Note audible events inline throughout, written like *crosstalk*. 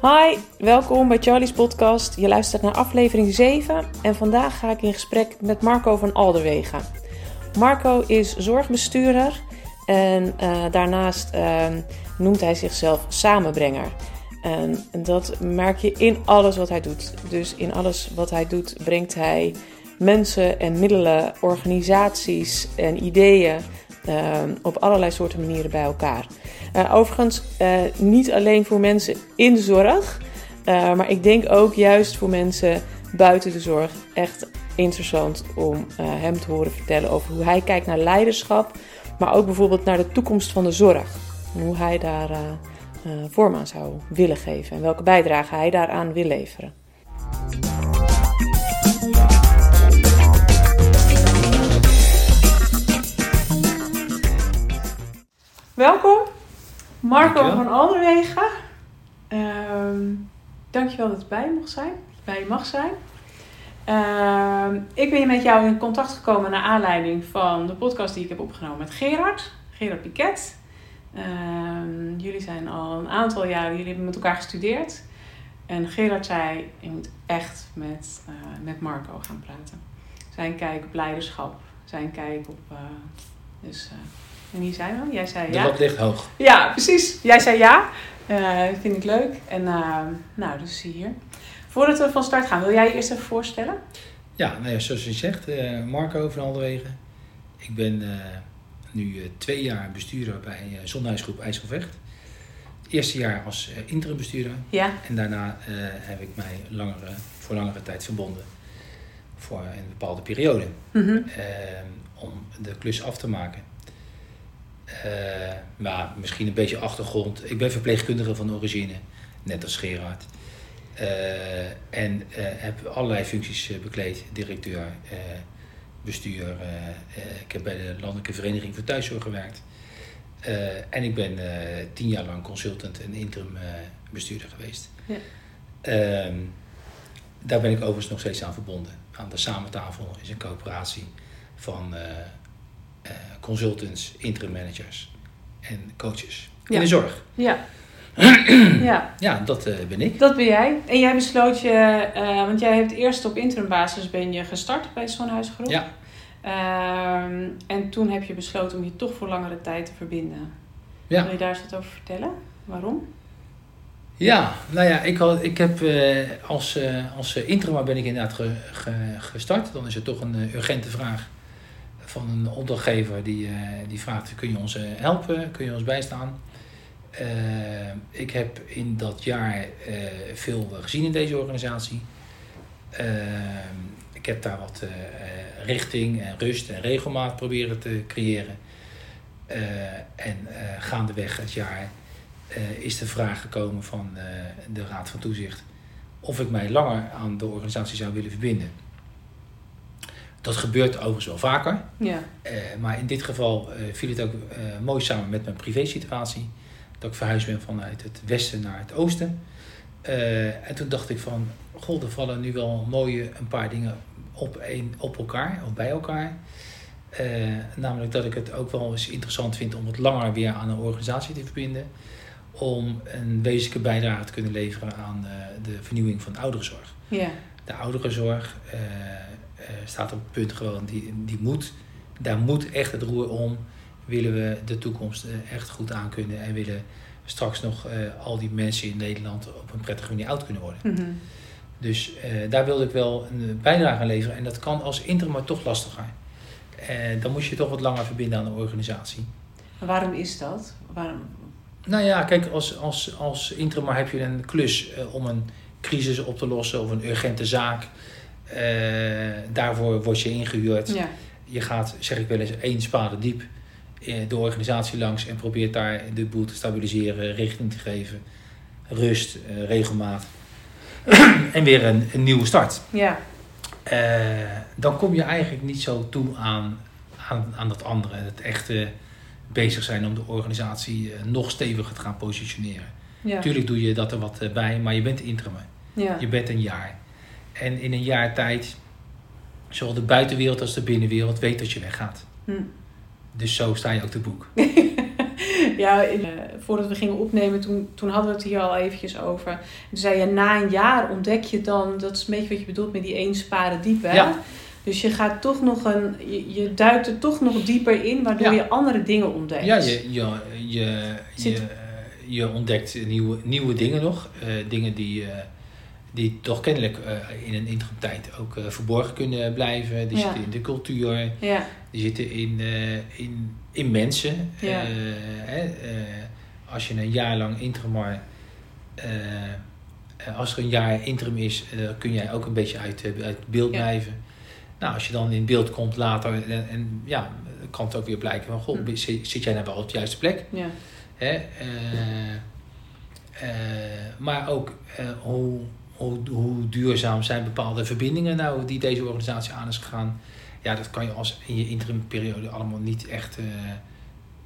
Hi, welkom bij Charlie's podcast. Je luistert naar aflevering 7 en vandaag ga ik in gesprek met Marco van Alderwegen. Marco is zorgbestuurder en uh, daarnaast uh, noemt hij zichzelf samenbrenger. En dat merk je in alles wat hij doet. Dus in alles wat hij doet brengt hij mensen en middelen, organisaties en ideeën uh, op allerlei soorten manieren bij elkaar. Uh, overigens, uh, niet alleen voor mensen in de zorg, maar ik denk ook juist voor mensen buiten de zorg echt interessant om hem te horen vertellen over hoe hij kijkt naar leiderschap, maar ook bijvoorbeeld naar de toekomst van de zorg. En hoe hij daar vorm aan zou willen geven en welke bijdrage hij daaraan wil leveren. Welkom, Marco Dankjewel. van Alderwegen. Ehm dankjewel dat je bij mocht zijn, bij je mag zijn. Ehm, ik ben met jou in contact gekomen naar aanleiding van de podcast die ik heb opgenomen met Gerard, Gerard Piquet. Ehm, jullie zijn al een aantal jaren, jullie hebben met elkaar gestudeerd. En Gerard zei, je moet echt met, eh, met Marco gaan praten. Zijn kijk op leiderschap, zijn kijk op... eh, dus, eh, en hier zijn we. Jij zei De ja. lat ligt hoog. Ja, precies. Jij zei ja. Eh vind ik leuk. En eh, nou, dus zie hier. Voordat we van start gaan, wil jij je eerst even voorstellen? Ja, nou ja, zoals je zegt, eh, Marco van Alderwegen. Ik ben eh, nu eh, twee jaar bestuurder bij uh, Zonhuisgroep IJsselvecht. Het eerste jaar als uh, interim bestuurder. Ja. En daarna eh, heb ik mij langere, voor langere tijd verbonden. Voor een bepaalde periode. Mhm. eh, om de klus af te maken. Eh, maar misschien een beetje achtergrond. Ik ben verpleegkundige van origine, net als Gerard. Eh, en eh, heb allerlei functies bekleed. Directeur, bestuur. ik heb bij de Landelijke Vereniging voor Thuiszorg gewerkt. En ik ben tien jaar lang consultant en interim bestuurder geweest. Ja. Ehm, daar ben ik overigens nog steeds aan verbonden. Aan de Samentafel is een coöperatie van consultants, interim managers en coaches Ja. in de zorg. Ja. *clears throat* ja, Ja, dat eh, ben ik. dat ben jij. En jij besloot je, eh, want jij hebt eerst op interim basis ben je gestart bij zo'n huisgroep. Ja. Ehm, en toen heb je besloten om je toch voor langere tijd te verbinden. Ja. Wil je daar eens wat over vertellen? Waarom? Ja, nou ja, ik, had, ik heb eh, als, eh als eh, interimar ben ik inderdaad ge- ge- gestart. Dan is er toch een eh, urgente vraag van een opdrachtgever die, eh, die vraagt, kun je ons eh, helpen, kun je ons bijstaan? Eh, ik heb in dat jaar veel gezien in deze organisatie. Ik heb daar wat richting en rust en regelmaat proberen te creëren. En gaandeweg het jaar is de vraag gekomen van de Raad van Toezicht of ik mij langer aan de organisatie zou willen verbinden. Dat gebeurt overigens wel vaker, Ja. eh, maar in dit geval eh, viel het ook eh, mooi samen met mijn privésituatie. Dat ik verhuisd ben vanuit het westen naar het oosten. En toen dacht ik van, goh, er vallen nu wel mooie een paar dingen op, een, op elkaar, of bij elkaar. Namelijk dat ik het ook wel eens interessant vind om wat langer weer aan een organisatie te verbinden. Om een wezenlijke bijdrage te kunnen leveren aan de vernieuwing van de ouderenzorg. Ja. De ouderenzorg staat op het punt gewoon, die, die moet, daar moet echt het roer om. Willen we de toekomst eh, echt goed aankunnen en willen straks nog eh, al die mensen in Nederland op een prettige manier oud kunnen worden. Mhm. Dus eh, daar wilde ik wel een bijdrage aan leveren. En dat kan als interim maar toch lastiger. Eh, dan moet je toch wat langer verbinden aan de organisatie. Maar waarom is dat? Waarom? Nou ja, kijk, als, als, als interim heb je een klus eh, om een crisis op te lossen of een urgente zaak. Eh, daarvoor word je ingehuurd. Ja. Je gaat, zeg ik wel eens, één spade diep eh, de organisatie langs en probeert daar de boel te stabiliseren, richting te geven, rust, eh, regelmaat. *clears throat* en weer een, een nieuwe start. Ja. Dan kom je eigenlijk niet zo toe aan, aan, aan dat andere. Het echte bezig zijn om de organisatie nog steviger te gaan positioneren. Ja. Natuurlijk doe je dat er wat bij, maar je bent interim. Ja. Je bent een jaar. En in een jaar tijd zowel de buitenwereld als de binnenwereld weet dat je weggaat. Hm. Dus zo sta je ook te boek. *laughs* Ja, in, eh, voordat we gingen opnemen, toen, toen hadden we het hier al eventjes over. Toen zei je, na een jaar ontdek je dan, dat is een beetje wat je bedoelt met die één sparen diep, hè? Ja. Dus je gaat toch nog een, je, je duikt er toch nog dieper in, waardoor Ja. je andere dingen ontdekt. Ja, je, je, je, Zit- je, je ontdekt nieuwe, nieuwe dingen nog. Eh, dingen die, eh, die toch kennelijk eh, in een interim-tijd ook eh, verborgen kunnen blijven. Die Ja. zitten in de cultuur, die zitten in, eh, in, in mensen. Ja. Hè, als je een jaar lang interimar... als er een jaar interim is, kun jij ook een beetje uit, uit beeld blijven. Nou, als je dan in beeld komt later, en, en ja, kan het ook weer blijken van, goh, Hm. zit, zit jij nou wel op de juiste plek? ja, Hè? Maar ook hoe, hoe, hoe duurzaam zijn bepaalde verbindingen nou die deze organisatie aan is gegaan. Ja, dat kan je als in je interimperiode allemaal niet echt eh,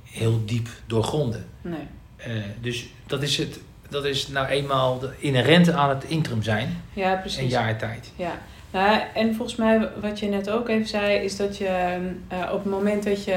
heel diep doorgronden. nee. Eh, dus dat is, het, dat is nou eenmaal de inherente aan het interim zijn. Ja, Een precies. jaar tijd. Ja, nou, en volgens mij wat je net ook even zei, is dat je eh, op het moment dat je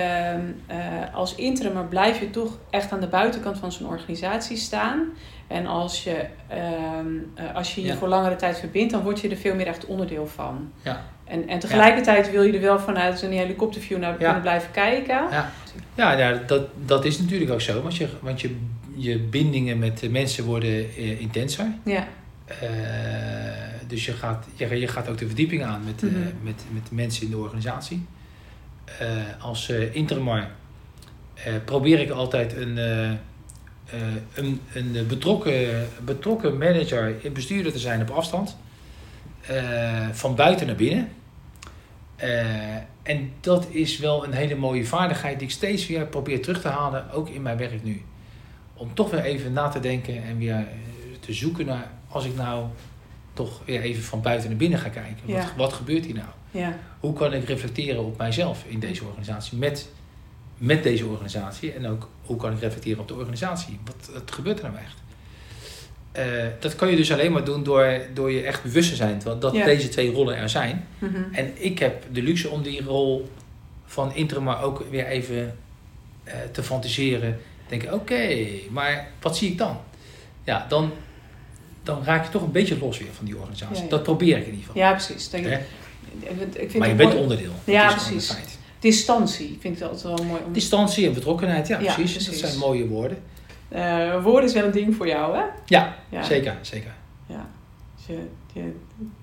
eh, als interimmer blijf je toch echt aan de buitenkant van zo'n organisatie staan. En als je ehm, eh, als je je Ja. voor langere tijd verbindt, dan word je er veel meer echt onderdeel van. Ja. En, en tegelijkertijd wil je er wel vanuit een helikopterview naar kunnen blijven kijken. Ja. Ja, ja dat, dat is natuurlijk ook zo. Want je, want je, je bindingen met de mensen worden intenser. Ja, dus je gaat, je, je gaat ook de verdieping aan met, Mhm. met, met de mensen in de organisatie. Eh, als interimar eh, probeer ik altijd een, een, een betrokken, betrokken manager, bestuurder te zijn op afstand. Van buiten naar binnen. En dat is wel een hele mooie vaardigheid die ik steeds weer probeer terug te halen, ook in mijn werk nu. Om toch weer even na te denken en weer te zoeken naar, als ik nou toch weer even van buiten naar binnen ga kijken. Wat, Ja. wat gebeurt hier nou? ja, Hoe kan ik reflecteren op mijzelf in deze organisatie, met, met deze organisatie? En ook hoe kan ik reflecteren op de organisatie? Wat, wat gebeurt er nou echt? Eh, dat kan je dus alleen maar doen door, door je echt bewust te zijn dat, Ja. deze twee rollen er zijn. mhm. En ik heb de luxe om die rol van interim maar ook weer even eh, te fantaseren. Denken, oké, maar wat zie ik dan? Ja, dan, dan raak je toch een beetje los weer van die organisatie. Ja, ja. Dat probeer ik in ieder geval. ja precies. Dat je- Hè? ik vind- maar je het bent mooi- onderdeel. Ja, precies. Distantie vind ik altijd wel mooi. Om... Distantie en betrokkenheid, ja, precies. precies. Dat zijn mooie woorden. Eh, woorden is wel een ding voor jou, hè? Ja, zeker, zeker. Ja. Dus je, je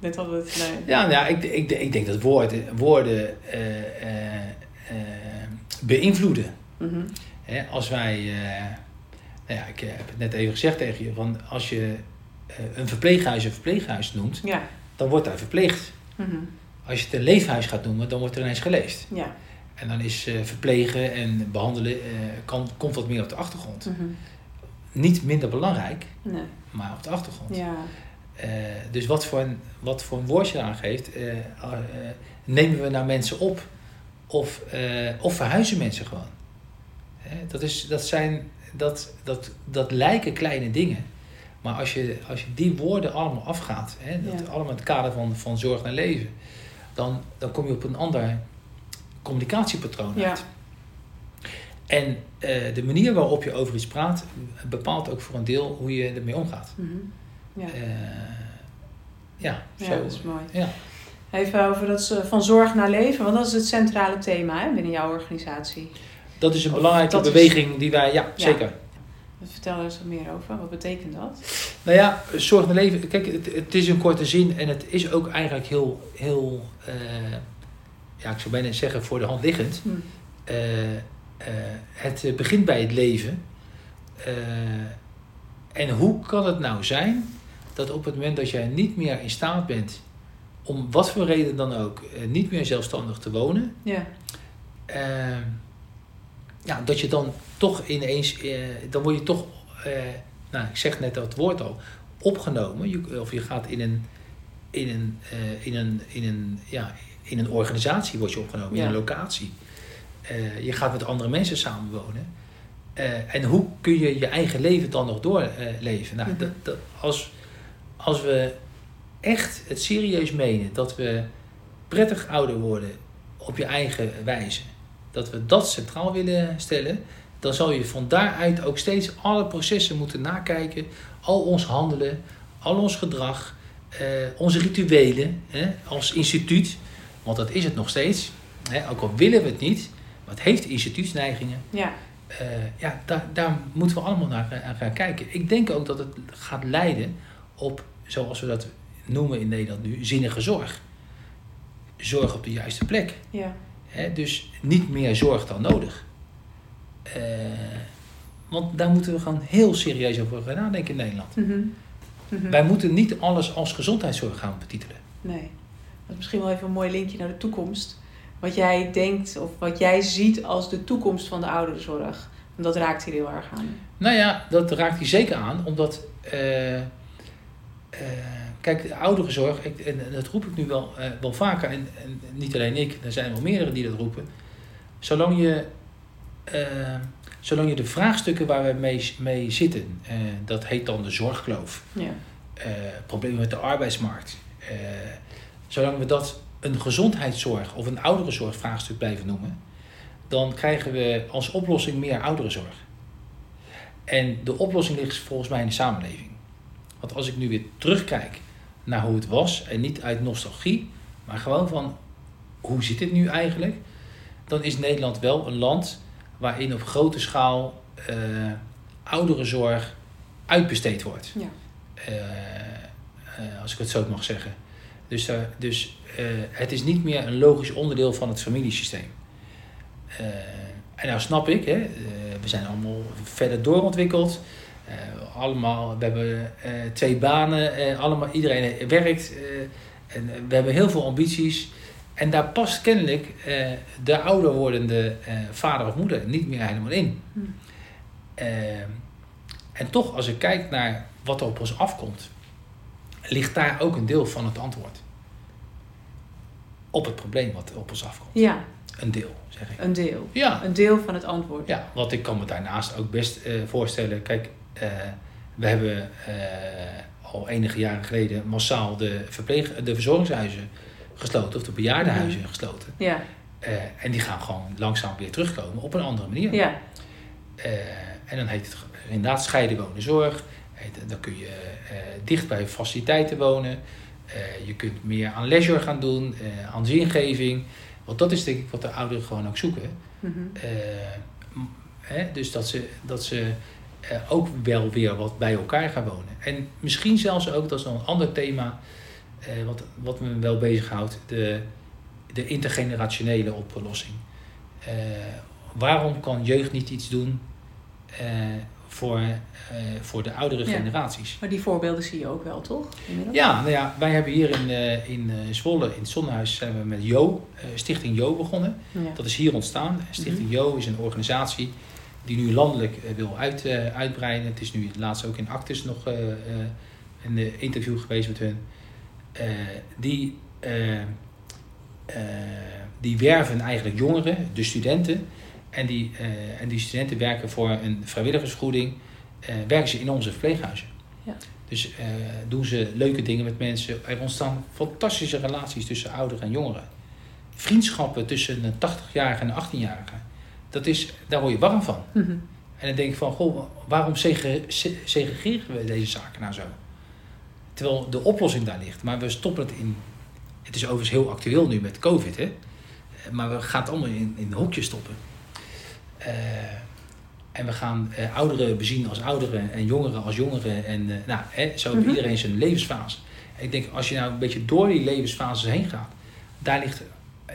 net altijd. Nee. Ja, nou, ja ik, ik, ik denk dat woorden, woorden eh, eh, beïnvloeden. Mhm. Hè, als wij, nou ja, ik heb het net even gezegd tegen je, van als je een verpleeghuis een verpleeghuis noemt, Ja. dan wordt daar verpleegd. Mhm. Als je het een leefhuis gaat noemen, dan wordt er ineens geleefd. Ja. En dan is eh, verplegen en behandelen, eh, kan, komt wat meer op de achtergrond. Mhm. Niet minder belangrijk, Nee. maar op de achtergrond. Ja. Eh, dus wat voor, een, wat voor een woordje je aangeeft, eh, eh, nemen we nou mensen op of, eh, of verhuizen mensen gewoon? Dat, is, dat, zijn, dat, dat, dat lijken kleine dingen. Maar als je, als je die woorden allemaal afgaat, hè, dat Ja. allemaal in het kader van, van zorg naar leven, dan, dan kom je op een ander communicatiepatroon Ja. uit. En eh, de manier waarop je over iets praat, bepaalt ook voor een deel hoe je ermee omgaat. Mhm. Ja. Ja, ja, zo. dat is mooi. Ja. Even over dat eh, van zorg naar leven, want dat is het centrale thema hè, binnen jouw organisatie. Dat is een belangrijke is- beweging die wij, ja, Ja. zeker. Vertel er eens wat meer over. Wat betekent dat? Nou ja, zorg naar leven. Kijk, het, het is een korte zin en het is ook eigenlijk heel, heel eh, ja, ik zou bijna zeggen voor de hand liggend. Hm. Eh, eh, het begint bij het leven. En hoe kan het nou zijn dat op het moment dat jij niet meer in staat bent, om wat voor reden dan ook, niet meer zelfstandig te wonen, Ja. Ja, dat je dan toch ineens, eh, dan word je toch, eh, nou, ik zeg net dat woord al, opgenomen. Je, of je gaat in een, in een, eh, in een, in een, ja, in een organisatie word je opgenomen, in een locatie. Je gaat met andere mensen samenwonen. En hoe kun je je eigen leven dan nog doorleven? nou, Mhm. dat, dat, als, als we echt het serieus menen dat we prettig ouder worden op je eigen wijze, dat we dat centraal willen stellen, dan zal je van daaruit ook steeds alle processen moeten nakijken, al ons handelen, al ons gedrag, eh, onze rituelen hè, als instituut, want dat is het nog steeds, hè, ook al willen we het niet, maar het heeft instituutsneigingen. Ja. Eh, ja, daar, daar moeten we allemaal naar eh, gaan kijken. Ik denk ook dat het gaat leiden op, zoals we dat noemen in Nederland nu, zinnige zorg. Zorg op de juiste plek. Ja. Dus niet meer zorg dan nodig. Eh, want daar moeten we gewoon heel serieus over gaan nadenken in Nederland. Mhm. Mhm. Wij moeten niet alles als gezondheidszorg gaan betitelen. Nee. Dat is misschien wel even een mooi linkje naar de toekomst. Wat jij denkt of wat jij ziet als de toekomst van de ouderenzorg. Want dat raakt hier heel erg aan. Nou ja, dat raakt hij zeker aan, omdat. eh, eh, kijk, de ouderenzorg, ik, en dat roep ik nu wel, eh, wel vaker, en, en niet alleen ik, er zijn wel meerdere die dat roepen. Zolang je, eh, zolang je de vraagstukken waar we mee, mee zitten, eh, dat heet dan de zorgkloof, Ja. problemen met de arbeidsmarkt. zolang we dat een gezondheidszorg of een ouderenzorgvraagstuk blijven noemen, dan krijgen we als oplossing meer ouderenzorg. En de oplossing ligt volgens mij in de samenleving. Want als ik nu weer terugkijk naar hoe het was, en niet uit nostalgie, maar gewoon van hoe zit het nu eigenlijk, dan is Nederland wel een land waarin op grote schaal eh ouderenzorg uitbesteed wordt. Ja. Eh, eh, als ik het zo mag zeggen. Dus, dus het is niet meer een logisch onderdeel van het familiesysteem. En nou snap ik, hè, we zijn allemaal verder doorontwikkeld. Allemaal, we hebben eh, twee banen, eh, allemaal, iedereen werkt. eh, en we hebben heel veel ambities. En daar past kennelijk de ouder wordende vader of moeder niet meer helemaal in. Hm. En toch, als ik kijk naar wat er op ons afkomt, ligt daar ook een deel van het antwoord. Op het probleem wat op ons afkomt. Ja, Een deel, zeg ik. een deel. Ja, Een deel van het antwoord. ja want ik kan me daarnaast ook best voorstellen. Kijk, we hebben eh, al enige jaren geleden massaal de, verpleeg, de verzorgingshuizen gesloten, of de bejaardenhuizen gesloten. Ja, Eh, en die gaan gewoon langzaam weer terugkomen op een andere manier. ja, Eh, en dan heet het inderdaad scheiden wonen zorg. Dan kun je eh, dicht bij faciliteiten wonen. Eh, je kunt meer aan leisure gaan doen, eh, aan zingeving. Want dat is denk ik wat de ouderen gewoon ook zoeken. Mhm. Eh, m- hè, dus dat ze, dat ze eh, ook wel weer wat bij elkaar gaan wonen. En misschien zelfs ook, dat is nog een ander thema, eh, wat, wat me wel bezighoudt, de, de intergenerationele oplossing. Eh, waarom kan jeugd niet iets doen eh, voor, eh, voor de oudere Ja. generaties? Maar die voorbeelden zie je ook wel, toch? Inmiddels? Ja, nou ja, wij hebben hier in, eh, in eh, Zwolle, in het Zonnehuis, zijn we met Jo, eh, Stichting Jo begonnen. Ja. Dat is hier ontstaan. Stichting Mhm. Jo is een organisatie die nu landelijk eh, wil uit, eh, uitbreiden. Het is nu laatst ook in Actus nog een eh, interview geweest met hun. Die, die werven eigenlijk jongeren, de studenten. En die, en die studenten werken voor een vrijwilligersvergoeding. werken ze in onze verpleeghuizen. Ja. Dus doen ze leuke dingen met mensen. Er ontstaan fantastische relaties tussen ouderen en jongeren vriendschappen tussen een 80-jarige en een 18-jarige. Dat is, daar word je warm van. Mhm. En dan denk ik van, goh, waarom segre- se- segregeren we deze zaken nou zo? Terwijl de oplossing daar ligt. Maar we stoppen het in... Het is overigens heel actueel nu met COVID, hè. Maar we gaan het allemaal in, in hokjes stoppen. Eh, en we gaan eh, ouderen bezien als ouderen en jongeren als jongeren. En eh, nou, hè, zo Mhm. iedereen zijn levensfase. En ik denk, als je nou een beetje door die levensfases heen gaat... daar ligt,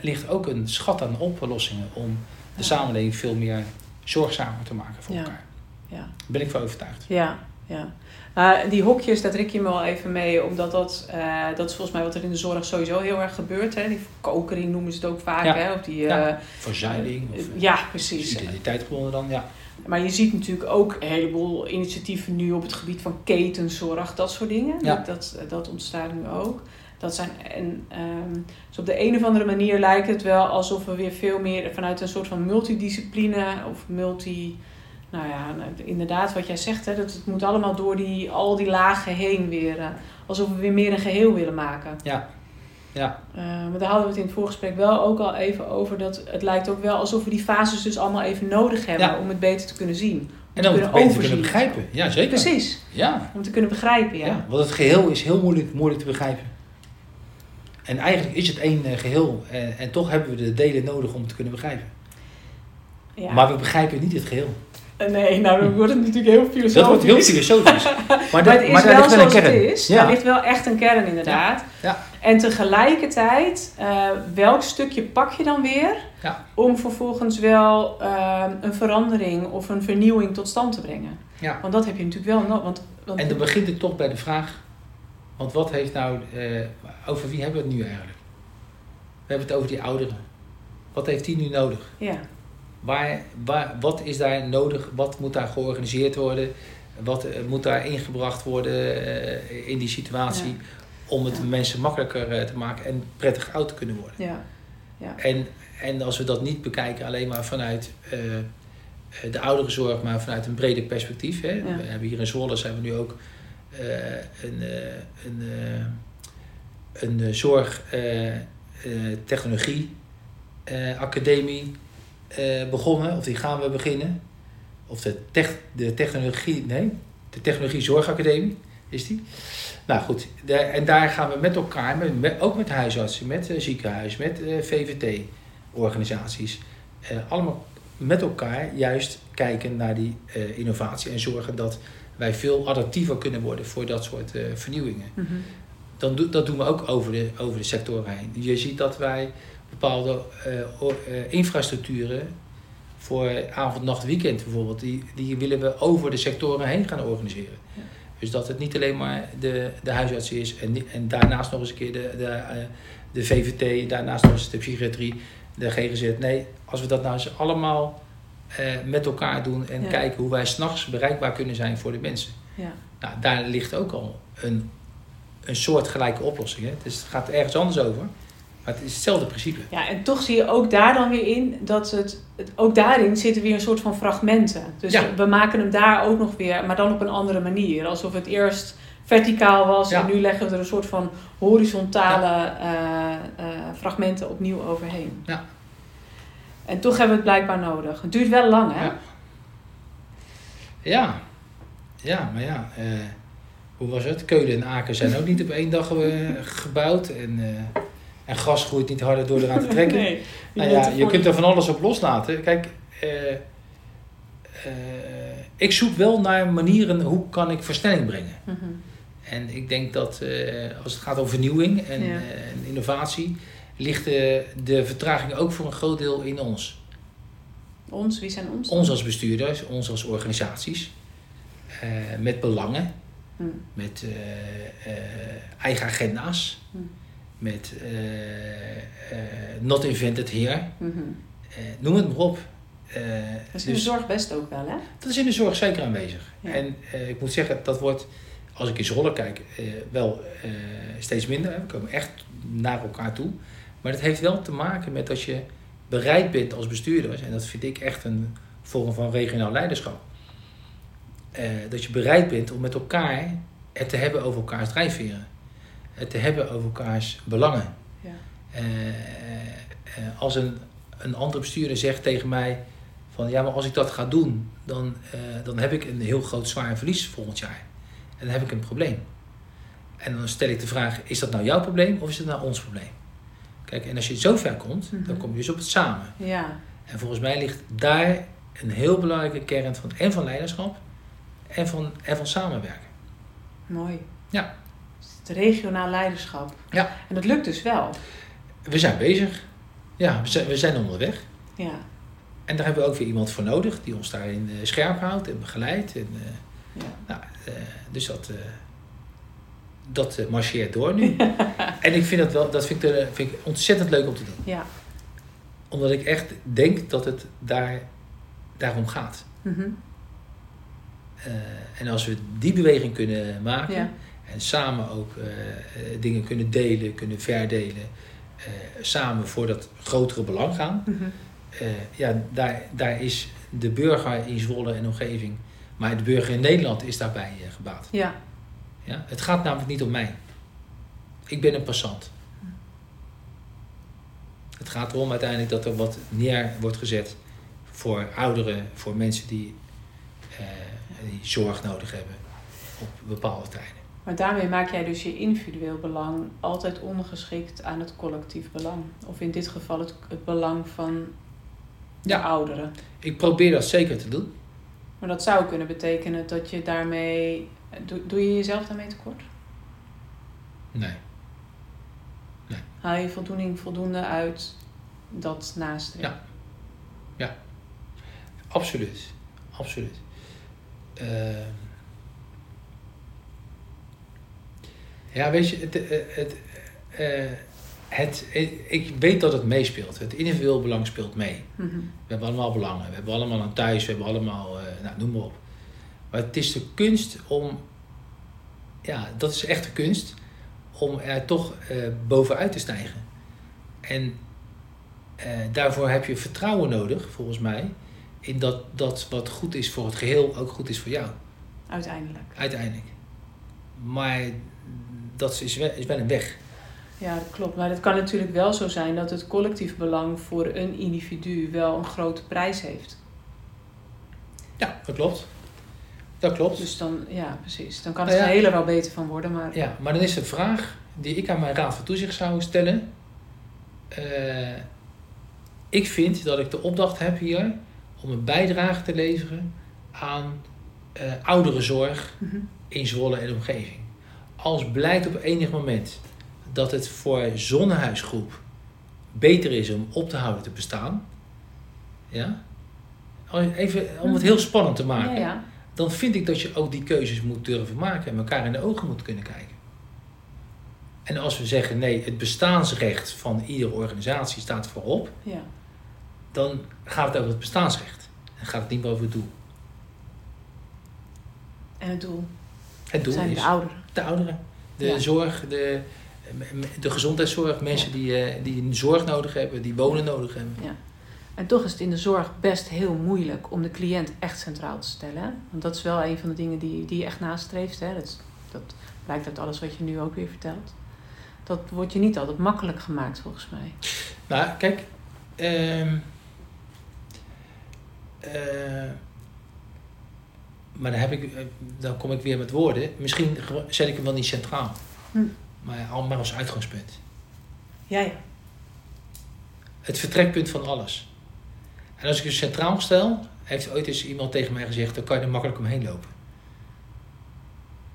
ligt ook een schat aan oplossingen... om de Ja. samenleving veel meer zorgzamer te maken voor Ja. elkaar. Ja. Daar ben ik van overtuigd. Ja, ja. Nou, die hokjes, dat trek je me wel even mee, omdat dat, eh, dat is volgens mij wat er in de zorg sowieso heel erg gebeurt. Hè? Die verkokering noemen ze het ook vaak. Ja. Hè? Of die, Ja. eh, Verzuiling of eh, eh, ja, precies. identiteit gewonnen dan, ja. Maar je ziet natuurlijk ook een heleboel initiatieven nu op het gebied van ketenzorg, dat soort dingen. Ja. Dat, dat ontstaat nu ook. Dat zijn, en, ehm, dus op de een of andere manier lijkt het wel alsof we weer veel meer vanuit een soort van multidiscipline of multi. Nou ja, nou, inderdaad, wat jij zegt, hè, dat het moet allemaal door die, al die lagen heen weer. eh, alsof we weer meer een geheel willen maken. Ja, Ja. Uh, maar daar hadden we het in het voorgesprek wel ook al even over. Dat het lijkt ook wel alsof we die fases dus allemaal even nodig hebben Ja. om het beter te kunnen zien. En te om het beter te kunnen begrijpen. Ja, zeker. Precies, Ja. om te kunnen begrijpen, ja. ja. Want het geheel is heel moeilijk, moeilijk te begrijpen. En eigenlijk is het één eh, geheel. En, en toch hebben we de delen nodig om het te kunnen begrijpen. Ja. Maar we begrijpen niet het geheel. Eh, Nee, nou dan wordt het natuurlijk heel filosofisch. Dat wordt heel filosofisch. *laughs* Maar, Maar dat- het is maar wel ligt wel een zoals kern. het is. Ja. Daar ligt wel echt een kern inderdaad. Ja. En tegelijkertijd, eh, welk stukje pak je dan weer Ja. om vervolgens wel eh, een verandering of een vernieuwing tot stand te brengen? Ja. Want dat heb je natuurlijk wel nodig. Want, want En dan begint het toch bij de vraag, want wat heeft nou, eh, over wie hebben we het nu eigenlijk? We hebben het over die ouderen. Wat heeft die nu nodig? ja, Waar, waar, wat is daar nodig? Wat moet daar georganiseerd worden? Wat eh, moet daar ingebracht worden eh, in die situatie? Om het Ja. mensen makkelijker te maken en prettig oud te kunnen worden. ja, En, en als we dat niet bekijken alleen maar vanuit eh, de ouderenzorg, maar vanuit een breder perspectief. Hè? We hebben hier in Zwolle zijn we nu ook een, eh, een, eh, een eh, zorg eh, eh, technologie eh, academie eh, begonnen, of die gaan we beginnen. Of de, tech, de technologie, nee, de technologie zorgacademie is die. Nou goed, en daar gaan we met elkaar, met, ook met huisartsen, met ziekenhuis, met VVT-organisaties, allemaal met elkaar juist kijken naar die innovatie en zorgen dat wij veel adaptiever kunnen worden voor dat soort eh, vernieuwingen. mhm, Dan do, dat doen we ook over de, over de sectoren heen. Je ziet dat wij bepaalde eh, eh, infrastructuren voor avond, nacht, weekend bijvoorbeeld, die, die willen we over de sectoren heen gaan organiseren. Ja. Dus dat het niet alleen maar de, de huisarts is en, en daarnaast nog eens een keer de, de, de VVT, daarnaast nog eens de psychiatrie, de GGZ. Nee, als we dat nou eens allemaal eh, met elkaar doen en Ja. kijken hoe wij s'nachts bereikbaar kunnen zijn voor de mensen. ja. Nou, daar ligt ook al een, een soortgelijke oplossing. Hè? Dus het gaat ergens anders over. Maar het is hetzelfde principe. Ja, en toch zie je ook daar dan weer in dat het, het ook daarin zitten weer een soort van fragmenten. Dus Ja. we maken hem daar ook nog weer, maar dan op een andere manier. Alsof het eerst verticaal was Ja. en nu leggen we er een soort van horizontale eh, eh, fragmenten opnieuw overheen. Ja. En toch hebben we het blijkbaar nodig. Het duurt wel lang, hè? Ja. Ja, ja maar ja. eh, hoe was het? Keulen en Aken zijn ook niet op één dag eh, gebouwd. En, eh, en gas groeit niet harder door eraan te *laughs* trekken. Nee, Nou bent ja, er je kunt er van alles op loslaten. Kijk, ik zoek wel naar manieren hoe kan ik versnelling brengen. Mhm. En ik denk dat als het gaat om vernieuwing en, Ja. en innovatie, ligt de, de vertraging ook voor een groot deel in ons. Ons, wie zijn ons? dan? Ons als bestuurders, ons als organisaties, eh, met belangen, Hm. met eh, eh, eigen agenda's, Hm. met eh, eh, not invented here, eh, noem het maar op. Eh, Dat is in de dus- zorg best ook wel, hè? Dat is in de zorg zeker aanwezig. Ja. En eh, ik moet zeggen, dat wordt, als ik in Zwolle kijk, eh, wel eh, steeds minder. We komen echt naar elkaar toe. Maar dat heeft wel te maken met dat je bereid bent als bestuurder, en dat vind ik echt een vorm van regionaal leiderschap. eh, dat je bereid bent om met elkaar het te hebben over elkaars drijfveren. Het te hebben over elkaars belangen. Ja. Eh, eh, als een, een andere bestuurder zegt tegen mij van ja, maar als ik dat ga doen, dan, dan heb ik een heel groot zwaar verlies volgend jaar. En dan heb ik een probleem. En dan stel ik de vraag, is dat nou jouw probleem of is het nou ons probleem? Kijk, en als je zo ver komt, dan Mhm. kom je dus op het samen. Ja, En volgens mij ligt daar een heel belangrijke kern van en van leiderschap en van, en van samenwerken. mooi. Ja. Het regionaal leiderschap. Ja. En dat lukt dus wel. We zijn bezig. Ja, we zijn, we zijn onderweg. Ja. En daar hebben we ook weer iemand voor nodig die ons daarin eh, scherp houdt en begeleidt. En, eh, ja. nou, eh, dus dat, dat marcheert door nu. *laughs* en ik vind dat wel, dat vind ik, eh, vind ik ontzettend leuk om te doen. Ja. Omdat ik echt denk dat het daar, daarom gaat. Mhm. Eh, en als we die beweging kunnen maken Ja. en samen ook eh, dingen kunnen delen, kunnen verdelen, samen voor dat grotere belang gaan, Mhm. ja, daar, daar is de burger in Zwolle en omgeving, maar de burger in Nederland is daarbij gebaat. Ja. Ja? Het gaat namelijk niet om mij. Ik ben een passant. Het gaat erom uiteindelijk dat er wat neer wordt gezet voor ouderen, voor mensen die, eh, die zorg nodig hebben op bepaalde tijden. Maar daarmee maak jij dus je individueel belang altijd ondergeschikt aan het collectief belang. Of in dit geval het, het belang van de Ja. ouderen. Ik probeer dat zeker te doen. Maar dat zou kunnen betekenen dat je daarmee. Doe, doe je jezelf daarmee tekort? Nee. Haal je voldoening voldoende uit dat nastreven? Ja. Absoluut. Absoluut. Ehm. ja, weet je, het, eh, het, eh, het, ik weet dat het meespeelt. Het individueel belang speelt mee. Mhm. We hebben allemaal belangen. We hebben allemaal een thuis. We hebben allemaal, eh, nou, noem maar op. Maar het is de kunst om, ja, dat is echt de kunst, om er toch eh, bovenuit te stijgen. En eh, daarvoor heb je vertrouwen nodig, volgens mij, in dat, dat wat goed is voor het geheel ook goed is voor jou, Uiteindelijk. uiteindelijk. Maar dat is wel, is wel een weg. Ja, dat klopt. Maar het kan natuurlijk wel zo zijn dat het collectief belang voor een individu wel een grote prijs heeft. Ja, dat klopt. Dat klopt. Dus dan, ja, precies. Dan kan Nou het ja. geheel er wel beter van worden. Maar Ja, maar dan is de vraag die ik aan mijn raad van toezicht zou stellen. eh, ik vind dat ik de opdracht heb hier om een bijdrage te leveren aan eh ouderenzorg Mhm. in Zwolle en omgeving. Als blijkt op enig moment dat het voor zonnehuisgroep beter is om op te houden te bestaan, ja, even om het heel spannend te maken ja, ja. Dan vind ik dat je ook die keuzes moet durven maken en elkaar in de ogen moet kunnen kijken. En als we zeggen nee, het bestaansrecht van iedere organisatie staat voorop, ja. dan gaat het over het bestaansrecht. En gaat het niet meer over het doel. En het doel Het doel zijn is de ouderen. de ouderen, de Ja. zorg, de, de gezondheidszorg, mensen die, eh, die zorg nodig hebben, die wonen nodig hebben. En toch is het in de zorg best heel moeilijk om de cliënt echt centraal te stellen. Want dat is wel een van de dingen die, die je echt nastreeft. Hè? Dat, dat blijkt uit alles wat je nu ook weer vertelt. Dat wordt je niet altijd makkelijk gemaakt, volgens mij. Nou, kijk. ehm, eh, maar dan, heb ik, eh, dan kom ik weer met woorden. Misschien zet ik hem wel niet centraal. Hm. Maar al maar als uitgangspunt. Ja, ja. Het vertrekpunt van alles. En als ik het centraal stel, heeft ooit eens iemand tegen mij gezegd: dan kan je er makkelijk omheen lopen.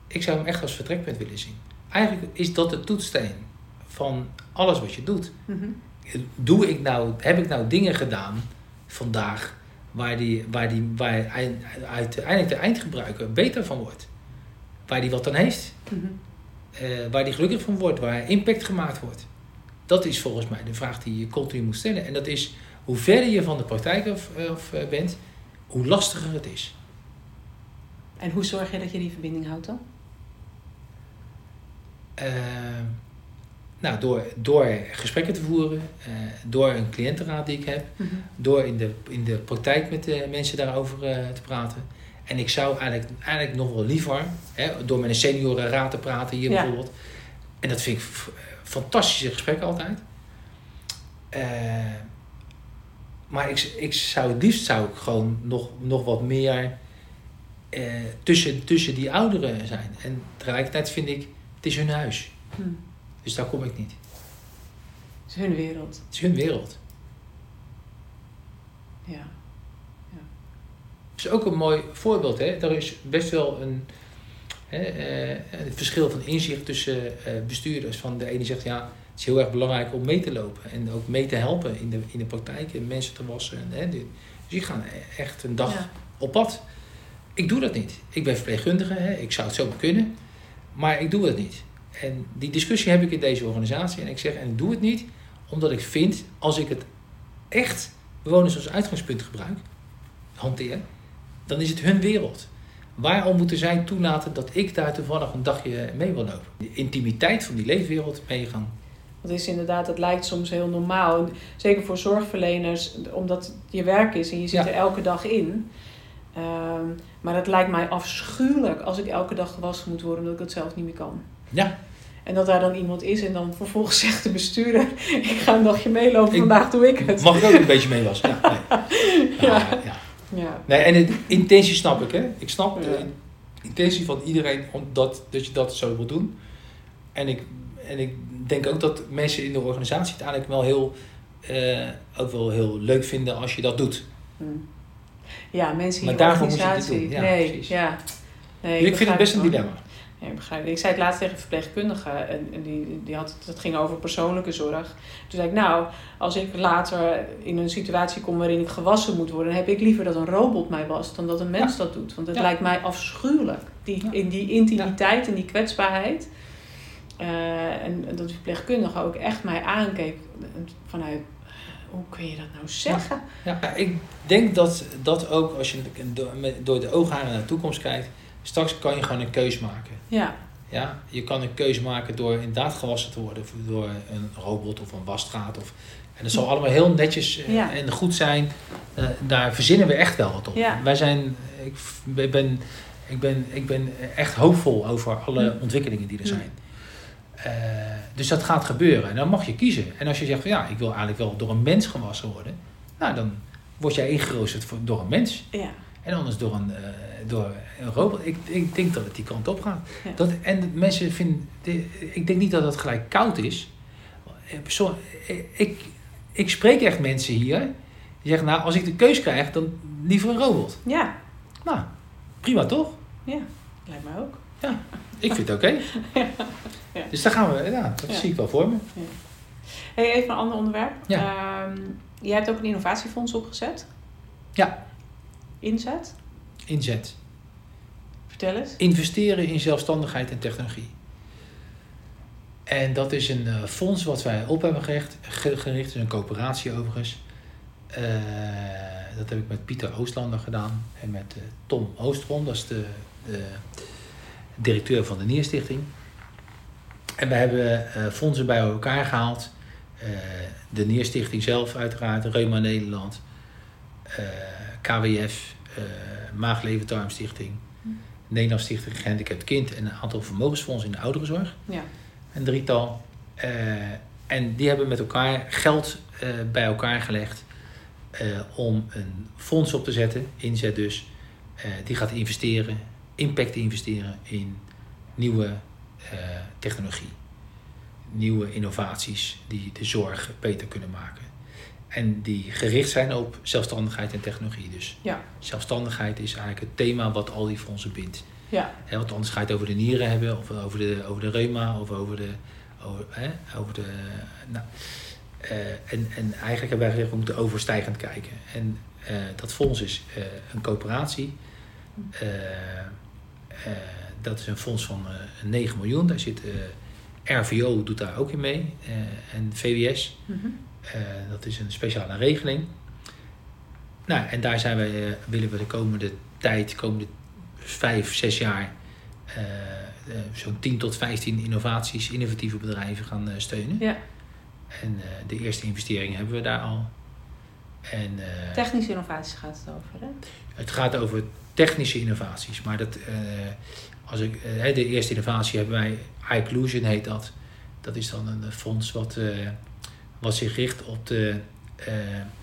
Ik zou hem echt als vertrekpunt willen zien. Eigenlijk is dat de toetssteen van alles wat je doet. Mhm. doe ik nou, heb ik nou dingen gedaan vandaag waar, die, waar, die, waar eind- uiteindelijk de eindgebruiker beter van wordt? Waar die wat aan heeft? Mhm. Eh, waar die gelukkig van wordt? Waar impact gemaakt wordt? Dat is volgens mij de vraag die je continu moet stellen. En dat is hoe verder je van de praktijk af, af eh, bent, hoe lastiger het is. En hoe zorg je dat je die verbinding houdt dan? Eh, nou, door, door gesprekken te voeren, eh, door een cliëntenraad die ik heb, Mhm. door in de, in de praktijk met de mensen daarover eh, te praten. En ik zou eigenlijk, eigenlijk nog wel liever, hè, door met een seniorenraad te praten hier Ja. bijvoorbeeld. En dat vind ik fantastische gesprekken altijd. Maar ik, ik zou het liefst zou ik gewoon nog, nog wat meer eh, tussen, tussen die ouderen zijn. En tegelijkertijd vind ik, het is hun huis. Hm. Dus daar kom ik niet. Het is hun wereld. Het is hun wereld. Ja. is ook een mooi voorbeeld. Hè? Er is best wel een, hè, eh, een verschil van inzicht tussen eh, bestuurders. Van de ene zegt ja, is heel erg belangrijk om mee te lopen en ook mee te helpen in de, in de praktijk en mensen te wassen. En, hè, dit. dus die gaan echt een dag Ja. op pad. Ik doe dat niet. Ik ben verpleegkundige, hè? ik zou het zomaar kunnen, maar ik doe het niet. En die discussie heb ik in deze organisatie en ik zeg, en ik doe het niet omdat ik vind, als ik het echt bewoners als uitgangspunt gebruik, hanteer, dan is het hun wereld. Waarom moeten zij toelaten dat ik daar toevallig een dagje mee wil lopen? De intimiteit van die leefwereld Dat is inderdaad, het lijkt soms heel normaal. En Zeker voor zorgverleners, omdat het je werk is en je zit Ja. er elke dag in. Ehm, maar het lijkt mij afschuwelijk als ik elke dag gewassen moet worden omdat ik het zelf niet meer kan. Ja, En dat daar dan iemand is en dan vervolgens *laughs* zegt de bestuurder: Ik ga een dagje meelopen, Ik- vandaag doe ik het. Mag ik ook een beetje mee was? Ja, nee. *laughs* Ja, Ja. ja. Ja, Nee, en de intentie snap ik, hè. Ik snap de intentie van iedereen om dat, dat je dat zo wil doen. En ik, en ik denk ook dat mensen in de organisatie het eigenlijk wel heel, eh, ook wel heel leuk vinden als je dat doet. Hm. ja mensen in Maar je daarvoor moet je het organisatie. niet doen. Ja, nee, precies. ja. Nee, Dus ik vind het best een dilemma. Ja, ik begrijp. Ik zei het laatst tegen een verpleegkundige en, en die, die had, het ging over persoonlijke zorg. Toen zei ik, nou, als ik later in een situatie kom waarin ik gewassen moet worden, dan heb ik liever dat een robot mij wast dan dat een mens dat doet. Want het Ja. lijkt mij afschuwelijk. Die. In die intimiteit en die kwetsbaarheid. Eh, en, dat die verpleegkundige ook echt mij aankeek vanuit, hoe kun je dat nou zeggen? Ja, ik denk dat dat ook als je door, de oogharen naar de toekomst kijkt, straks kan je gewoon een keus maken. Ja, Ja, je kan een keuze maken door inderdaad gewassen te worden of door een robot of een wasstraat. Of, en dat zal allemaal heel netjes eh, Ja. en goed zijn. Eh, daar verzinnen we echt wel wat op. Ja. Wij zijn, ik ben, ik, ben, ik ben echt hoopvol over alle Hm. ontwikkelingen die er zijn. Eh, dus dat gaat gebeuren. En dan mag je kiezen. En als je zegt van ja, ik wil eigenlijk wel door een mens gewassen worden. Nou, dan word jij ingeroosterd door een mens. ja, En anders door een, eh, door een robot. Ik, ik denk dat het die kant op gaat. Ja. Dat, en mensen vinden... de- Ik denk niet dat het gelijk koud is. Eh, persoon- ik, ik, ik spreek echt mensen hier. Die zeggen, nou, als ik de keus krijg, dan liever een robot. ja, Nou, prima toch? ja, lijkt mij ook. Ik vind het oké. *laughs* Ja. Dus daar gaan we... Ja, dat Ja. zie ik wel voor me. Hey, even een ander onderwerp. Ja. Jij hebt ook een innovatiefonds opgezet. Ja. Inzet. Inzet. Vertel eens. Investeren in zelfstandigheid en technologie. En dat is een eh, fonds wat wij op hebben gericht. ge- gericht is een coöperatie overigens. Eh, dat heb ik met Pieter Oostlander gedaan. En met eh, Tom Oostrom, dat is de, de directeur van de Nierstichting. En we hebben eh, fondsen bij elkaar gehaald. Eh, de Nierstichting zelf uiteraard, Reuma Nederland, eh, KWF, eh Maag-Lever-Darmstichting, Nederlands Stichting Gehandicapt Kind en een aantal vermogensfondsen in de ouderenzorg. Ja. Een drietal. En die hebben met elkaar geld bij elkaar gelegd om een fonds op te zetten, inzet dus, die gaat investeren, impact investeren in nieuwe eh, technologie. Nieuwe innovaties die de zorg beter kunnen maken. En die gericht zijn op zelfstandigheid en technologie. Dus Ja. zelfstandigheid is eigenlijk het thema wat al die fondsen bindt. Ja. Hè, want anders ga je het over de nieren hebben, of over de, over de reuma, of over de. Over, over de nou, eh, en, en eigenlijk hebben wij gezegd, we moeten overstijgend kijken. En eh, dat fonds is een coöperatie. Eh, eh, dat is een fonds van eh 9 miljoen. Daar zit eh, RVO doet daar ook in mee. eh, en VWS. Mhm. Eh, dat is een speciale regeling. Nou, en daar zijn wij, eh, willen we de komende tijd, komende vijf, zes jaar, eh, eh, zo'n 10 tot 15 innovaties, innovatieve bedrijven gaan eh, steunen. Ja. En eh, de eerste investeringen hebben we daar al. En, eh, Technische innovaties gaat het over, hè? het gaat over technische innovaties. Maar dat, eh, als ik, eh, de eerste innovatie hebben wij, iClusion heet dat. Dat is dan een fonds wat, wat zich richt op de,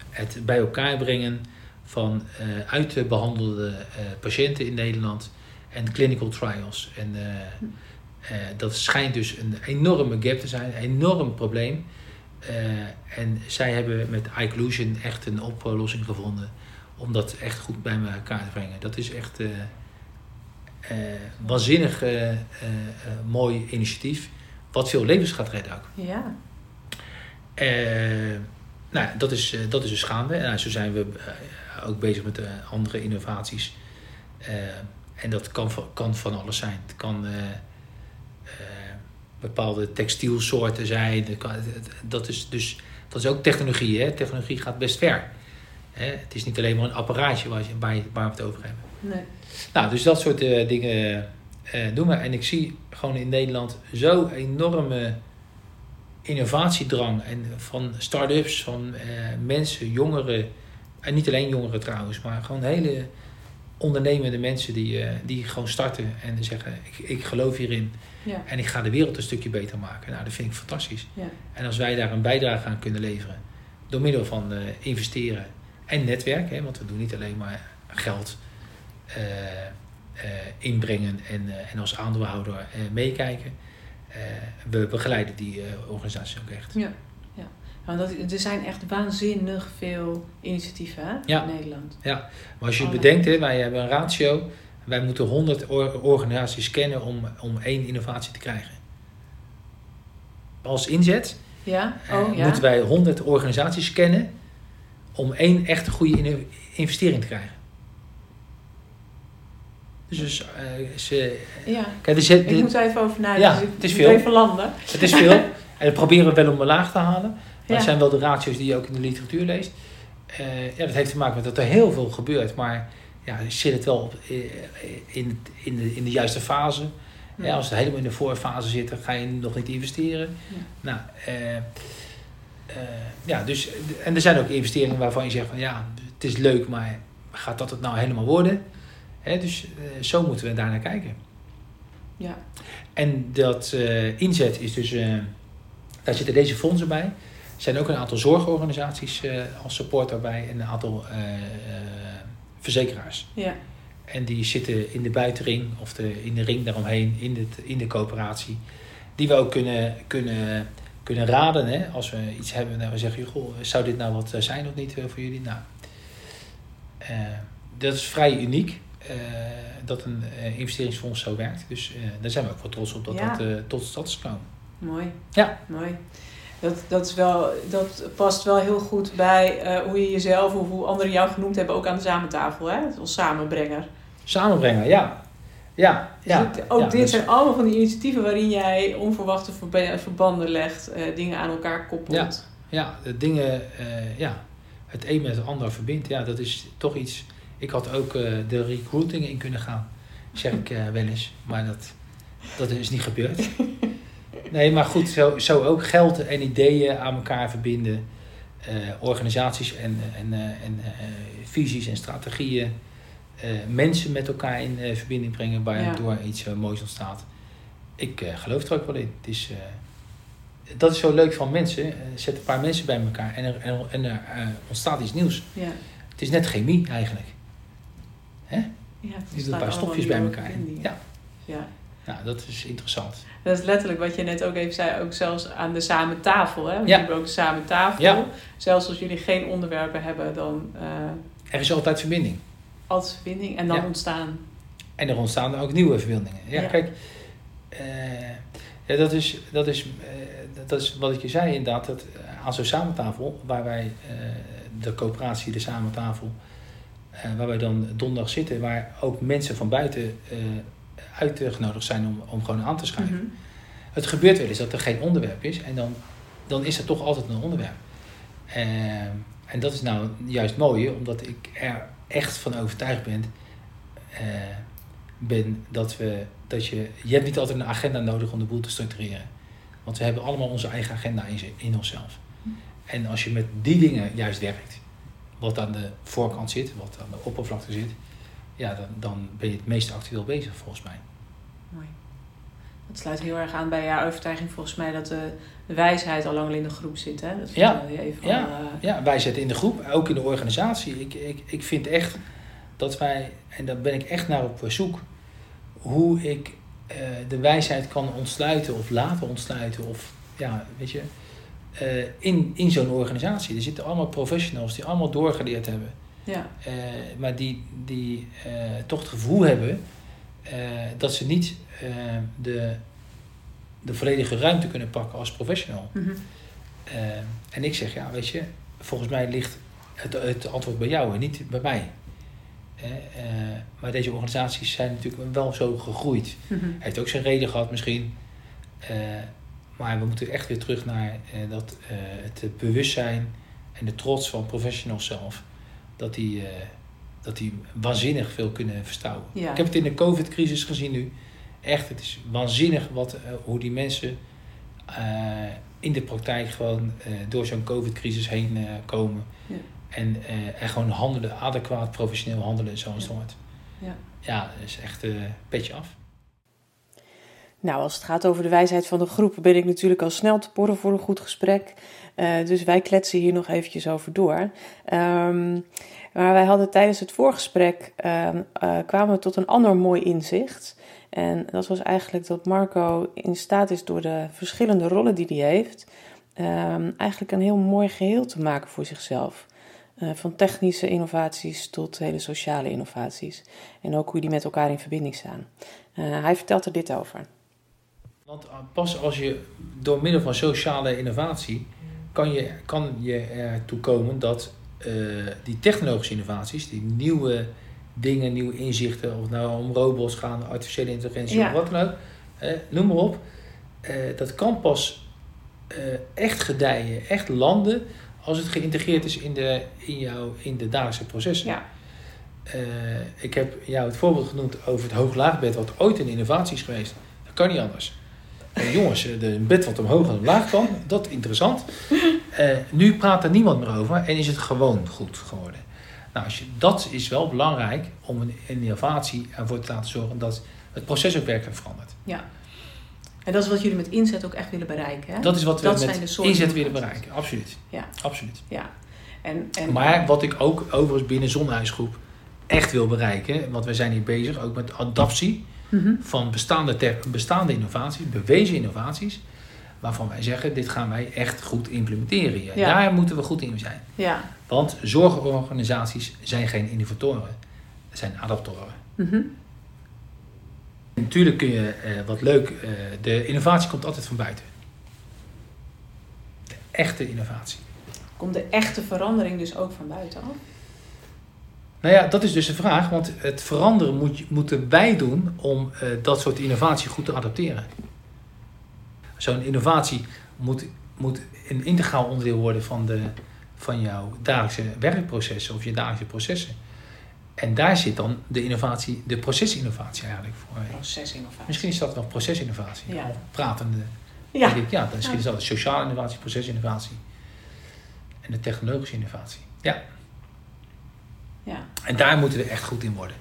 het bij elkaar brengen van eh uit te behandelde eh, patiënten in Nederland en clinical trials. En eh, dat schijnt dus een enorme gap te zijn, een enorm probleem. Eh, en zij hebben met iClusion echt een oplossing gevonden om dat echt goed bij elkaar te brengen. Dat is echt eh eh, waanzinnig mooi initiatief, wat veel levens gaat redden ook. Ja. Nou, dat is, dat is dus gaande. En nou, zo zijn we ook bezig met andere innovaties. En dat kan, van- kan van alles zijn. Het kan bepaalde textielsoorten zijn. Dat, is dus, dat is ook technologie. Hè? Technologie gaat best ver. Hè? Het is niet alleen maar een apparaatje waar, je, waar, je- waar we het over hebben. Nee. Nou, dus dat soort eh, dingen eh, doen we. En ik zie gewoon in Nederland zo enorme innovatiedrang. En van start-ups, van eh, mensen, jongeren. En niet alleen jongeren trouwens, maar gewoon hele ondernemende mensen die, eh, die gewoon starten en zeggen: ik, ik geloof hierin Ja. en ik ga de wereld een stukje beter maken. Nou, dat vind ik fantastisch. Ja. En als wij daar een bijdrage aan kunnen leveren, door middel van eh, investeren en netwerk, hè, want we doen niet alleen maar geld eh, eh, inbrengen en, en als aandeelhouder meekijken. We begeleiden die organisaties ook echt. Ja, ja. Want dat, er zijn echt waanzinnig veel initiatieven hè, Ja. in Nederland. Maar als je Alle- bedenkt, hè, wij hebben een ratio. Wij moeten 100 or- organisaties kennen om, om één innovatie te krijgen. Als inzet Ja? eh, Oh, ja? moeten wij 100 organisaties kennen om één echt goede investering te krijgen. Dus, dus ze, Ja. kijk, Ik moet er even over nadenken. Ja, dus het is veel. even landen. het is veel *laughs* en dat proberen we wel om omlaag te halen. Maar het zijn wel de ratio's die je ook in de literatuur leest. Eh, ja, dat heeft te maken met dat er heel veel gebeurt, maar ja, zit het wel op, eh, in, in, de, in de juiste fase. Ja, als het helemaal in de voorfase zit, dan ga je nog niet investeren. Nou, eh, eh, ja, dus, en er zijn ook investeringen waarvan je zegt van ja, het is leuk, maar gaat dat het nou helemaal worden? Hè, dus zo moeten we daar naar kijken. Ja. En dat inzet is dus, daar zitten deze fondsen bij. Er zijn ook een aantal zorgorganisaties als support daarbij en een aantal verzekeraars. Ja. En die zitten in de buitenring of de, in de ring daaromheen, in, het, in de coöperatie. Die we ook kunnen, kunnen, kunnen raden. Hè? Als we iets hebben en we zeggen, goh, zou dit nou wat zijn of niet eh, voor jullie? Nou, eh, dat is vrij uniek eh, dat een eh, investeringsfonds zo werkt. Dus eh, daar zijn we ook wel trots op dat Ja. dat eh, tot stand is gekomen. Mooi. Ja. Mooi. Dat, dat, is wel, dat past wel heel goed bij eh, hoe je jezelf of hoe anderen jou genoemd hebben, ook aan de samentafel, hè? Als samenbrenger. Samenbrengen, ja. Ja, Dus ja. dit- ook ja, dit dus- zijn allemaal van die initiatieven waarin jij onverwachte verba- verbanden legt, eh, dingen aan elkaar koppelt. Ja, de dingen, eh, ja, het een met het ander verbindt. Ja, dat is toch iets. Ik had ook de recruiting in kunnen gaan, zeg ik wel eens. Maar dat, dat is niet gebeurd. *laughs* Nee, maar goed, zo, zo ook geld en ideeën aan elkaar verbinden. eh, organisaties en, en, eh, en eh, visies en strategieën. mensen met elkaar in verbinding brengen waardoor iets eh, moois ontstaat. Ik geloof er ook wel in. Het is, dat is zo leuk van mensen. Zet een paar mensen bij elkaar en er, en, er- en er ontstaat iets nieuws. Ja. Het is net chemie eigenlijk. Hè? Ja, staat een paar stofjes bij elkaar. verbindingen. Ja, ja. Ja, dat is interessant. Dat is letterlijk wat je net ook even zei, ook zelfs aan de samen tafel. Hè? Ja. We hebben ook de samen tafel. Ja. Zelfs als jullie geen onderwerpen hebben, dan eh Er is altijd verbinding. altijd verbinding en dan Ja. ontstaan. En er ontstaan ook nieuwe verbindingen. Ja, kijk. ja, dat, is, dat, is, eh, dat is wat ik je zei inderdaad. Dat, aan zo'n samentafel, waar wij de coöperatie, de samentafel, waar wij dan donderdag zitten, waar ook mensen van buiten uitgenodigd zijn om, om gewoon aan te schrijven. Mhm. Het gebeurt wel eens dat er geen onderwerp is en dan, dan is er toch altijd een onderwerp. Ehm, en dat is nou juist mooi, omdat ik er echt van overtuigd ben, eh, ben dat, we, dat je, je hebt niet altijd een agenda nodig om de boel te structureren. Want we hebben allemaal onze eigen agenda in, in onszelf. En als je met die dingen juist werkt, wat aan de voorkant zit, wat aan de oppervlakte zit, ja, dan, dan ben je het meest actueel bezig volgens mij. Mooi. Dat sluit heel erg aan bij jouw overtuiging volgens mij dat de, wijsheid al lang al in de groep zit. Hè? Dat Ja. je even Ja. al, eh, Ja, wij zitten in de groep, ook in de organisatie. Ik, ik, ik vind echt dat wij, en daar ben ik echt naar op zoek, hoe ik eh, de wijsheid kan ontsluiten of laten ontsluiten. Of ja, weet je, eh, in, in zo'n organisatie. Er zitten allemaal professionals die allemaal doorgeleerd hebben. Ja. eh, maar die, die eh, toch het gevoel hebben eh, dat ze niet de, de volledige ruimte kunnen pakken als professional. Mhm. En ik zeg, ja, weet je, volgens mij ligt het, het antwoord bij jou en niet bij mij. Maar deze organisaties zijn natuurlijk wel zo gegroeid. Mhm. Heeft ook zijn reden gehad misschien. Maar we moeten echt weer terug naar eh, dat, eh, het bewustzijn en de trots van professionals zelf. Dat die, eh, dat die waanzinnig veel kunnen verstouwen. Ja. Ik heb het in de COVID-crisis gezien nu. Echt, het is waanzinnig wat, eh, hoe die mensen eh, in de praktijk gewoon eh, door zo'n COVID-crisis heen eh, komen. Ja. En, eh, en gewoon handelen, adequaat, professioneel handelen het Ja. hoort. Ja, ja dat is echt een petje af. Nou, als het gaat over de wijsheid van de groep, ben ik natuurlijk al snel te porren voor een goed gesprek. Uh, dus wij kletsen hier nog eventjes over door. Um, maar wij hadden tijdens het voorgesprek, uh, uh, kwamen we tot een ander mooi inzicht. En dat was eigenlijk dat Marco in staat is door de verschillende rollen die hij heeft, um, eigenlijk een heel mooi geheel te maken voor zichzelf. Uh, van technische innovaties tot hele sociale innovaties. En ook hoe die met elkaar in verbinding staan. hij vertelt er dit over. Want pas als je door middel van sociale innovatie kan je, kan je ertoe komen dat uh, die technologische innovaties, die nieuwe dingen, nieuwe inzichten, of het nou om robots gaan, artificiële intelligentie of wat dan ook, uh, noem maar op, uh, dat kan pas echt gedijen, echt landen als het geïntegreerd is in de, in jouw, in de dagelijkse processen. Ja. ik heb jou het voorbeeld genoemd over het hoog-laagbed, wat ooit een innovatie is geweest. Dat kan niet anders. Jongens, een bed wat omhoog en omlaag kan, dat interessant. Uh, nu praat er niemand meer over en is het gewoon goed geworden. Nou, als je, dat is wel belangrijk om een innovatie ervoor te laten zorgen dat het proces ook werkelijk verandert. Ja. En dat is wat jullie met inzet ook echt willen bereiken. Hè? Dat is wat we met inzet willen bereiken, absoluut. Ja. absoluut. Ja. En, en, maar wat ik ook overigens binnen Zonnehuisgroep echt wil bereiken, want we zijn hier bezig ook met adaptie Mhm. van bestaande, bestaande innovaties, bewezen innovaties, waarvan wij zeggen, dit gaan wij echt goed implementeren. Ja. Daar moeten we goed in zijn. Ja. Want zorgorganisaties zijn geen innovatoren, zijn adaptoren. Mhm. Natuurlijk kun je, uh, wat leuk, uh, de innovatie komt altijd van buiten. De echte innovatie. Komt de echte verandering dus ook van buiten af? Nou ja, dat is dus de vraag, want het veranderen moet, moeten wij doen om uh, dat soort innovatie goed te adapteren. Zo'n innovatie moet, moet een integraal onderdeel worden van, de, van jouw dagelijkse werkprocessen of je dagelijkse processen. En daar zit dan de innovatie, de procesinnovatie eigenlijk voor. Procesinnovatie. Misschien is dat wel procesinnovatie. Ja. Of pratende. Ja. Ik, ja, misschien is dat de sociale innovatie, procesinnovatie. En de technologische innovatie. Ja. Ja. En daar moeten we echt goed in worden.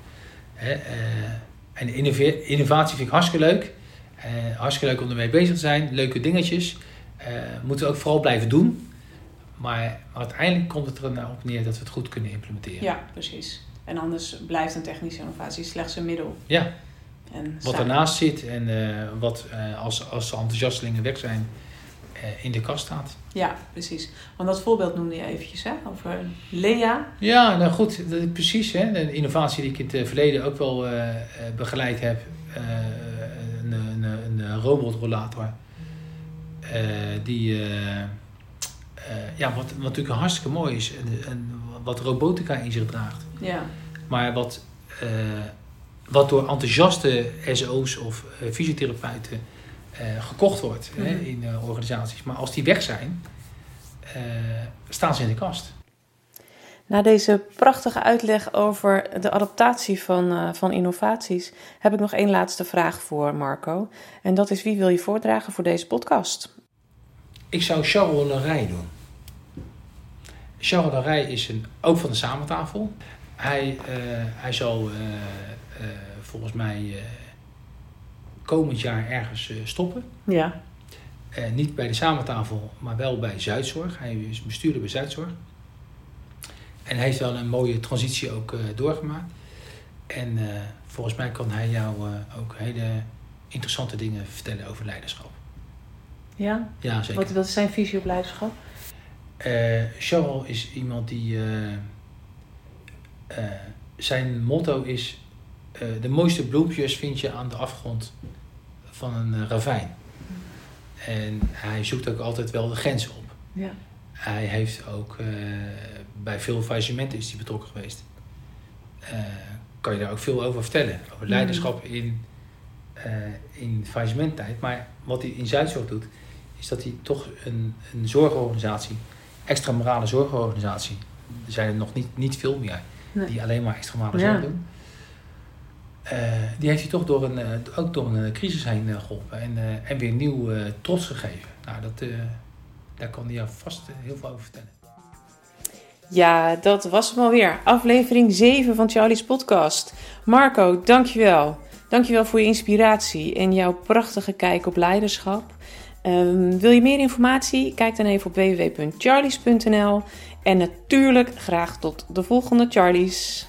Hè? Uh, en innovatie vind ik hartstikke leuk. Uh, hartstikke leuk om ermee bezig te zijn. Leuke dingetjes. Uh, moeten we ook vooral blijven doen. Maar, maar, uiteindelijk komt het er nou op neer dat we het goed kunnen implementeren. Ja, precies. En anders blijft een technische innovatie slechts een middel. Ja. En wat ernaast zit en wat als, als enthousiastelingen weg zijn, eh, in de kast staat. Ja, precies. Want dat voorbeeld noemde je eventjes, hè? Over Lea. Ja, nou goed, dat is precies. Hè? De innovatie die ik in het eh, verleden ook wel uh, begeleid heb. Uh, een, een, een robotrollator. Uh, die, ja, wat, wat natuurlijk hartstikke mooi is. En, en, wat robotica in zich draagt. Ja. Maar wat, wat door enthousiaste SO's of fysiotherapeuten gekocht wordt hè, mhm. in uh, organisaties. Maar als die weg zijn, uh, staan ze in de kast. Na deze prachtige uitleg over de adaptatie van, van innovaties heb ik nog één laatste vraag voor Marco. En dat is wie wil je voordragen voor deze podcast? Ik zou Charles Larij doen. Charles Larij is een, ook van de samentafel. Hij, hij zal volgens mij komend jaar ergens eh, stoppen. Ja. Uh, niet bij de samentafel, maar wel bij Zuidzorg. Hij is bestuurder bij Zuidzorg. En hij heeft wel een mooie transitie ook uh, doorgemaakt. En volgens mij kan hij jou ook hele interessante dingen vertellen over leiderschap. Ja? Ja, zeker. Wat, wat is zijn visie op leiderschap? Charles is iemand die... zijn motto is... de mooiste bloempjes vind je aan de afgrond van een uh, ravijn. En hij zoekt ook altijd wel de grenzen op. Ja. Hij heeft ook uh, bij veel faillissementen is hij betrokken geweest. Uh, kan je daar ook veel over vertellen. Over mm. leiderschap in, in faillissementtijd. Maar wat hij in Zuidzorg doet, is dat hij toch een, een zorgorganisatie, extra morale zorgorganisatie, er zijn er nog niet, niet veel meer, die alleen maar extra morale zorg doen uh, die heeft hij toch door een, uh, ook door een eh, crisis heen geholpen en, en weer nieuw trots gegeven. Nou, dat, daar kan hij jou vast heel veel over vertellen. Ja, dat was hem alweer. Aflevering 7 van Charlie's podcast. Marco, dankjewel. Dankjewel voor je inspiratie en jouw prachtige kijk op leiderschap. Um, wil je meer informatie? Kijk dan even op www.charlies.nl. En natuurlijk graag tot de volgende Charlies.